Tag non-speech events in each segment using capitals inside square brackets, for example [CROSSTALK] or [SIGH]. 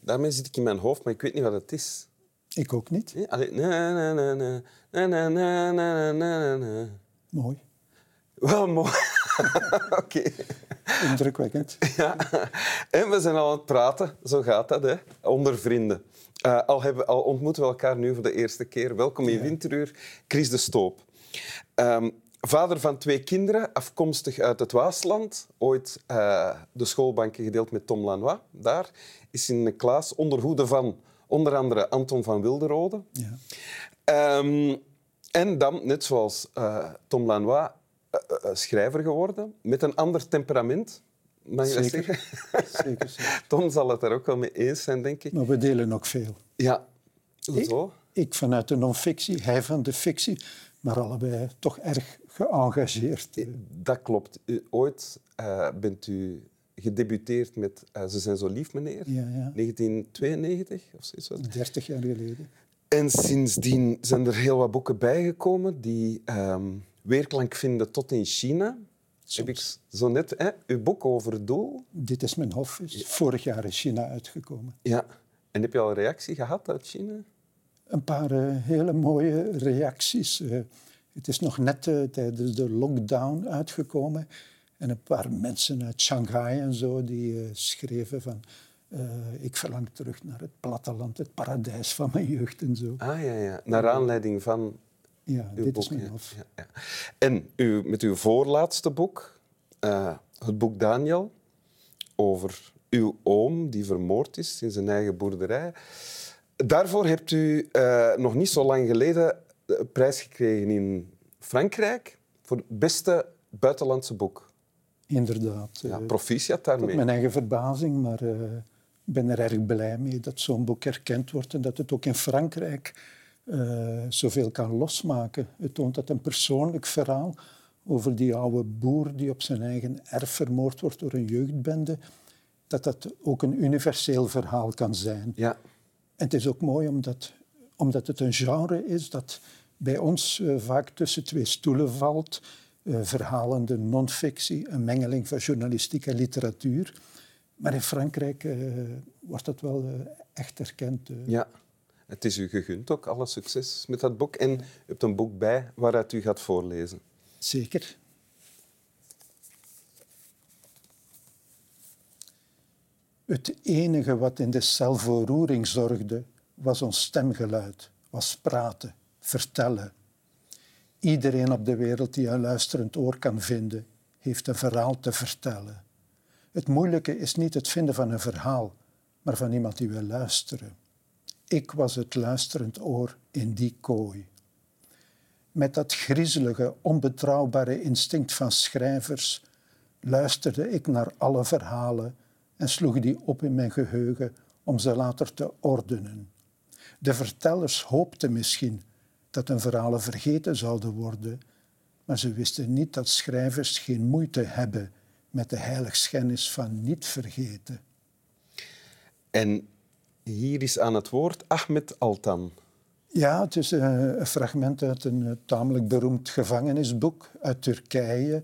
Daarmee zit ik in mijn hoofd, maar ik weet niet wat het is. Ik ook niet. Allee, na, na, na. Mooi. Wel mooi. Oké. Indrukwekkend. Ja. En we zijn al aan het praten. Zo gaat dat, hè? onder vrienden. Eh, al, hebben, al ontmoeten we elkaar nu voor de eerste keer. Welkom in Winteruur, Chris de Stoop. Ehm, vader van twee kinderen, afkomstig uit het Waasland. Ooit eh, de schoolbanken gedeeld met Tom Lanois. Daar is in de klas onder hoede van onder andere Anton van Wilderode. Ja. Ehm, en dan, net zoals eh, Tom Lanois, eh, schrijver geworden. Met een ander temperament, mag je dat Zeker. zeggen? Zeker, [LAUGHS] zeker. Tom zal het daar ook wel mee eens zijn, denk ik. Maar we delen ook veel. Ja, hoezo? Ik vanuit de non-fictie, hij van de fictie. Maar allebei toch erg geëngageerd. eh. Dat klopt. U, ooit eh, bent u gedebuteerd met eh, Ze zijn zo lief, meneer. Ja, ja. 1992 of zoiets. was het. 30 jaar geleden. En sindsdien zijn er heel wat boeken bijgekomen die ehm, weerklank vinden tot in China. Heb ik zo net hè, uw boek over het doel. Dit is mijn hof. Is vorig jaar in China uitgekomen. Ja. En heb je al een reactie gehad uit China? Een paar eh, hele mooie reacties. Het is nog net eh, tijdens de lockdown uitgekomen. En een paar mensen uit Shanghai en zo die eh, schreven van... eh, ik verlang terug naar het platteland, het paradijs van mijn jeugd en zo. Ah ja, ja. Naar aanleiding van Ja, uw dit boek. is mijn ja. hof. Ja, ja. En u, met uw voorlaatste boek, het boek Daniel, over uw oom die vermoord is in zijn eigen boerderij. Daarvoor hebt u nog niet zo lang geleden prijs gekregen in Frankrijk voor het beste buitenlandse boek. Inderdaad. Ja, eh, proficiat tot daarmee. mijn eigen verbazing, maar eh, ik ben er erg blij mee dat zo'n boek erkend wordt en dat het ook in Frankrijk eh, zoveel kan losmaken. Het toont dat een persoonlijk verhaal over die oude boer die op zijn eigen erf vermoord wordt door een jeugdbende, dat dat ook een universeel verhaal kan zijn. Ja, En het is ook mooi omdat, omdat het een genre is dat bij ons eh, vaak tussen twee stoelen valt. Eh, verhalende non-fictie, een mengeling van journalistiek en literatuur. Maar in Frankrijk eh, wordt dat wel echt erkend. ja. Het is u gegund ook, alle succes met dat boek. En u hebt een boek bij waaruit u gaat voorlezen. Zeker. Het enige wat in de cel voor roering zorgde, was ons stemgeluid, was praten, vertellen. Iedereen op de wereld die een luisterend oor kan vinden, heeft een verhaal te vertellen. Het moeilijke is niet het vinden van een verhaal, maar van iemand die wil luisteren. Ik was het luisterend oor in die kooi. Met dat griezelige, onbetrouwbare instinct van schrijvers luisterde ik naar alle verhalen en sloeg die op in mijn geheugen om ze later te ordenen. De vertellers hoopten misschien dat hun verhalen vergeten zouden worden, maar ze wisten niet dat schrijvers geen moeite hebben met de heiligschennis van niet vergeten. En hier is aan het woord Ahmed Altan. Ja, het is eh, een fragment uit een eh, tamelijk beroemd gevangenisboek uit Turkije.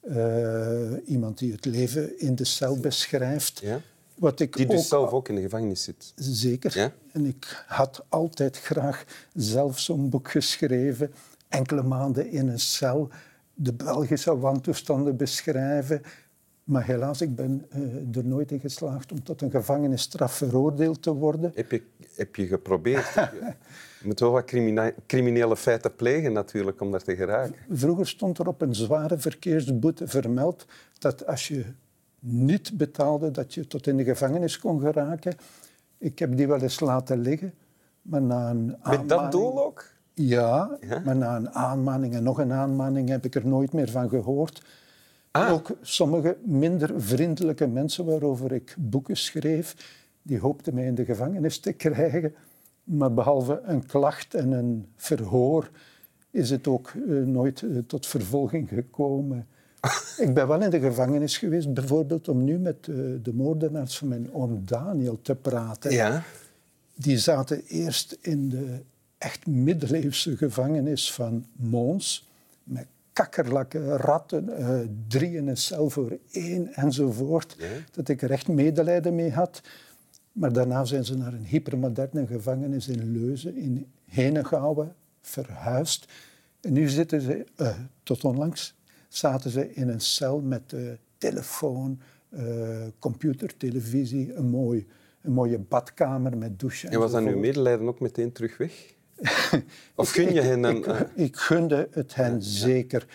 Eh, iemand die het leven in de cel beschrijft. Ja? Wat ik Die dus ook zelf ook in de gevangenis zit. Zeker. Ja? En ik had altijd graag zelf zo'n boek geschreven. Enkele maanden in een cel, de Belgische wantoestanden beschrijven. Maar helaas, ik ben eh, er nooit in geslaagd om tot een gevangenisstraf veroordeeld te worden. Heb je, heb je geprobeerd? [LAUGHS] je moet wel wat criminele feiten plegen natuurlijk om daar te geraken. Vroeger stond er op een zware verkeersboete vermeld dat als je niet betaalde, dat je tot in de gevangenis kon geraken. Ik heb die wel eens laten liggen, maar na een Met aanmaning... dat doel ook? Ja, Ja? maar na een aanmaning en nog een aanmaning heb ik er nooit meer van gehoord. Ah. Ook sommige minder vriendelijke mensen waarover ik boeken schreef, die hoopten mij in de gevangenis te krijgen. Maar behalve een klacht en een verhoor is het ook eh, nooit eh, tot vervolging gekomen. Ik ben wel in de gevangenis geweest, bijvoorbeeld om nu met eh, de moordenaars van mijn oom Daniel te praten Ja. die zaten eerst in de echt middeleeuwse gevangenis van Mons, met kakkerlakken, ratten, uh, drie in een cel voor één enzovoort. Dat ik er echt medelijden mee had. Maar daarna zijn ze naar een hypermoderne gevangenis in Leuzen, in Henegouwen, verhuisd. En nu zitten ze, uh, tot onlangs, zaten ze in een cel met uh, telefoon, computer, televisie, een, mooi, een mooie badkamer met douche. En was dan uw medelijden ook meteen terug weg? [LAUGHS] of gun je hen een... Ik, ik, gunde het hen zeker.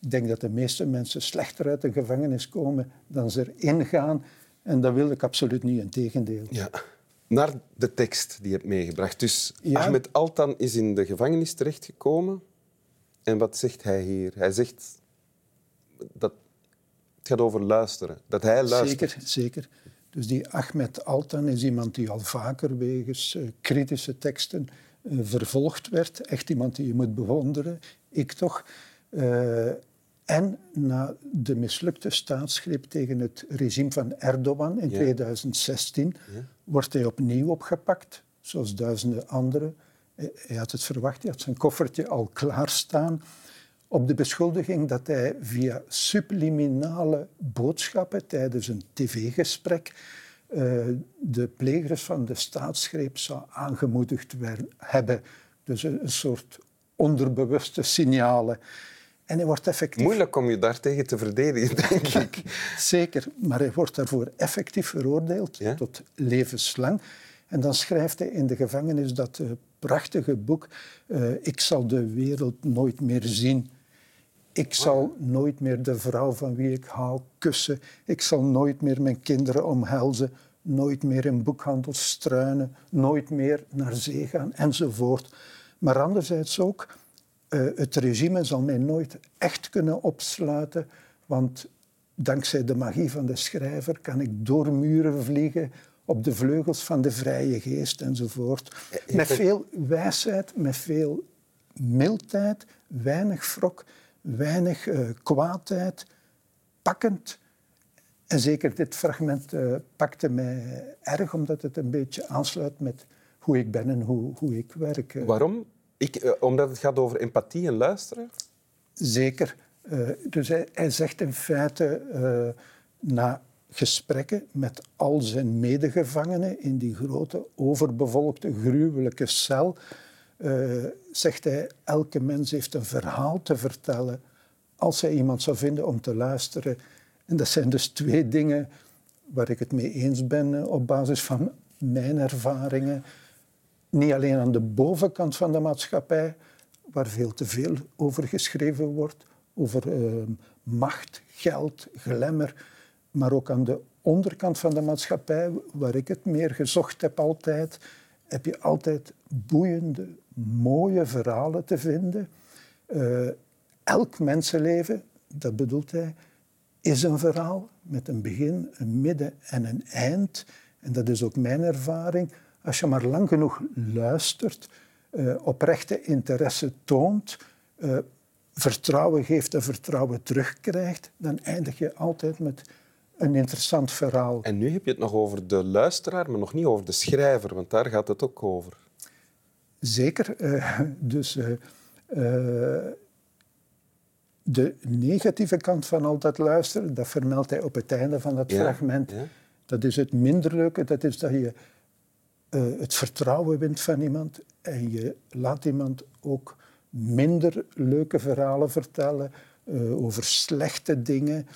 Ik denk dat de meeste mensen slechter uit de gevangenis komen dan ze erin gaan. En dat wil ik absoluut niet, in tegendeel. Ja. Naar de tekst die je hebt meegebracht. Dus Ahmed Altan is in de gevangenis terechtgekomen. En wat zegt hij hier? Hij zegt dat het gaat over luisteren. Dat hij luistert. Zeker, zeker. Dus die Ahmed Altan is iemand die al vaker wegens uh, kritische teksten uh, vervolgd werd. Echt iemand die je moet bewonderen. Ik toch. Uh, en na de mislukte staatsgreep tegen het regime van Erdogan in 2016 wordt hij opnieuw opgepakt, zoals duizenden anderen. Hij had het verwacht, hij had zijn koffertje al klaarstaan. Op de beschuldiging dat hij via subliminale boodschappen tijdens een tv-gesprek uh, de plegers van de staatsgreep zou aangemoedigd hebben. Dus een, een soort onderbewuste signalen. En hij wordt effectief... Moeilijk om je daartegen te verdedigen, [LAUGHS] denk ik. Zeker, maar hij wordt daarvoor effectief veroordeeld tot levenslang. En dan schrijft hij in de gevangenis dat uh, prachtige boek uh, Ik zal de wereld nooit meer zien. Ik zal nooit meer de vrouw van wie ik hou kussen. Ik zal nooit meer mijn kinderen omhelzen. Nooit meer in boekhandels struinen. Nooit meer naar zee gaan, enzovoort. Maar anderzijds ook uh, het regime zal mij nooit echt kunnen opsluiten, want dankzij de magie van de schrijver kan ik door muren vliegen op de vleugels van de vrije geest enzovoort. Met veel wijsheid, met veel mildheid, weinig wrok, weinig uh, kwaadheid, pakkend. En zeker dit fragment uh, pakte mij erg, omdat het een beetje aansluit met hoe ik ben en hoe, hoe ik werk. Waarom? Ik, eh, omdat het gaat over empathie en luisteren? Zeker. Dus hij, hij, zegt in feite, na gesprekken met al zijn medegevangenen in die grote, overbevolkte, gruwelijke cel, uh, zegt hij, elke mens heeft een verhaal te vertellen als hij iemand zou vinden om te luisteren. En dat zijn dus twee dingen waar ik het mee eens ben op basis van mijn ervaringen niet alleen aan de bovenkant van de maatschappij, waar veel te veel over geschreven wordt, over uh, macht, geld, glamour, maar ook aan de onderkant van de maatschappij, waar ik het meer gezocht heb altijd, heb je altijd boeiende, mooie verhalen te vinden. Uh, elk mensenleven, dat bedoelt hij, is een verhaal met een begin, een midden en een eind. En dat is ook mijn ervaring als je maar lang genoeg luistert, uh, oprechte interesse toont, uh, vertrouwen geeft en vertrouwen terugkrijgt, dan eindig je altijd met een interessant verhaal. En nu heb je het nog over de luisteraar, maar nog niet over de schrijver, want daar gaat het ook over. Zeker. Uh, [LAUGHS] dus de negatieve kant van altijd luisteren, dat vermeldt hij op het einde van dat fragment. Ja. Dat is het minder leuke, dat is dat je het vertrouwen wint van iemand en je laat iemand ook minder leuke verhalen vertellen over slechte dingen.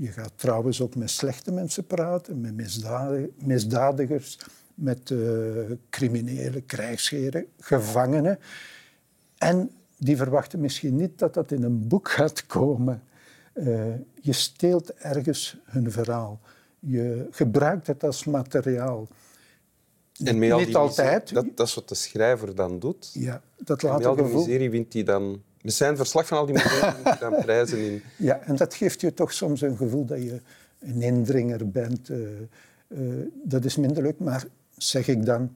Je gaat trouwens ook met slechte mensen praten, met misdadigers, met uh, criminelen, krijgsheren, gevangenen. En die verwachten misschien niet dat dat in een boek gaat komen. je steelt ergens hun verhaal. Je gebruikt het als materiaal. En met al Niet altijd. Dat, dat, is wat de schrijver dan doet. Ja, dat laat en met al die miserie wint hij dan... Met zijn verslag van al die miserie wint hij dan prijzen in. [LAUGHS] Ja, en dat geeft je toch soms een gevoel dat je een indringer bent. Uh, uh, dat is minder leuk, maar zeg ik dan,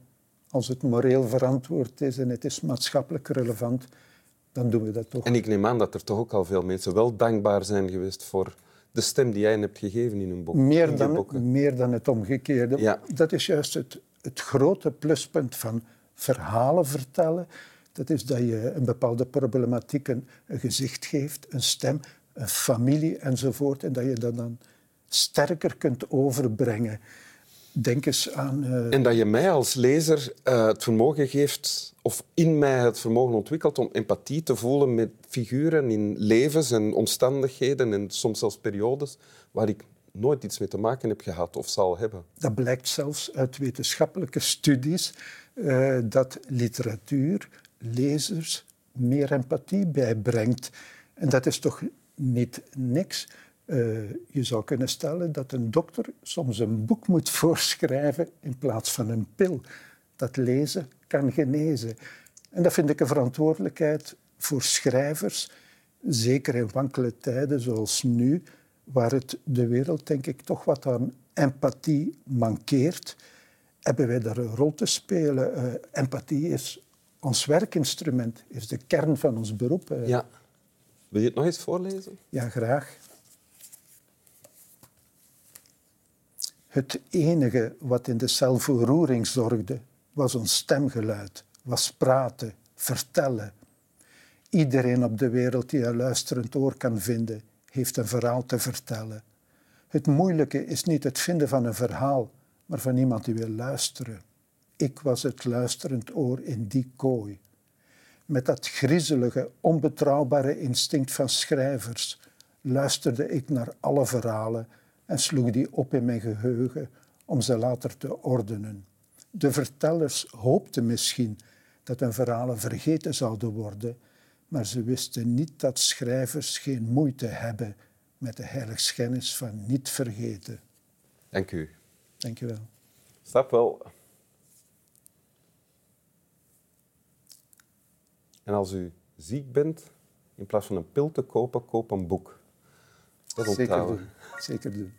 als het moreel verantwoord is en het is maatschappelijk relevant, dan doen we dat toch. En ik neem aan dat er toch ook al veel mensen wel dankbaar zijn geweest voor de stem die jij hebt gegeven in hun boek. Meer, dan, meer dan het omgekeerde. Ja. Dat is juist het, het grote pluspunt van verhalen vertellen, Dat is dat je een bepaalde problematiek een, een gezicht geeft, een stem, een familie enzovoort. En dat je dat dan sterker kunt overbrengen. Denk eens aan... eh, En dat je mij als lezer eh, het vermogen geeft, of in mij het vermogen ontwikkelt om empathie te voelen met figuren in levens en omstandigheden en soms zelfs periodes waar ik nooit iets mee te maken heb gehad of zal hebben. Dat blijkt zelfs uit wetenschappelijke studies eh, dat literatuur lezers meer empathie bijbrengt. En dat is toch niet niks. Eh, je zou kunnen stellen dat een dokter soms een boek moet [LAUGHS] voorschrijven in plaats van een pil. Dat lezen kan genezen. En dat vind ik een verantwoordelijkheid voor schrijvers, zeker in wankele tijden zoals nu, waar het de wereld denk ik toch wat aan empathie mankeert, hebben wij daar een rol te spelen. Eh, empathie is ons werkinstrument, is de kern van ons beroep. eh. Ja. Wil je het nog eens voorlezen? Ja, graag. Het enige wat in de cel voor roering zorgde, was ons stemgeluid, was praten, vertellen. Iedereen op de wereld die een luisterend oor kan vinden, heeft een verhaal te vertellen. Het moeilijke is niet het vinden van een verhaal, maar van iemand die wil luisteren. Ik was het luisterend oor in die kooi. Met dat griezelige, onbetrouwbare instinct van schrijvers luisterde ik naar alle verhalen en sloeg die op in mijn geheugen om ze later te ordenen. De vertellers hoopten misschien dat hun verhalen vergeten zouden worden, maar ze wisten niet dat schrijvers geen moeite hebben met de heiligschennis van niet vergeten. Dank u. Dank je wel. Snap wel. En als u ziek bent, in plaats van een pil te kopen, koop een boek. Dat Zeker onthouden. doen. Zeker doen.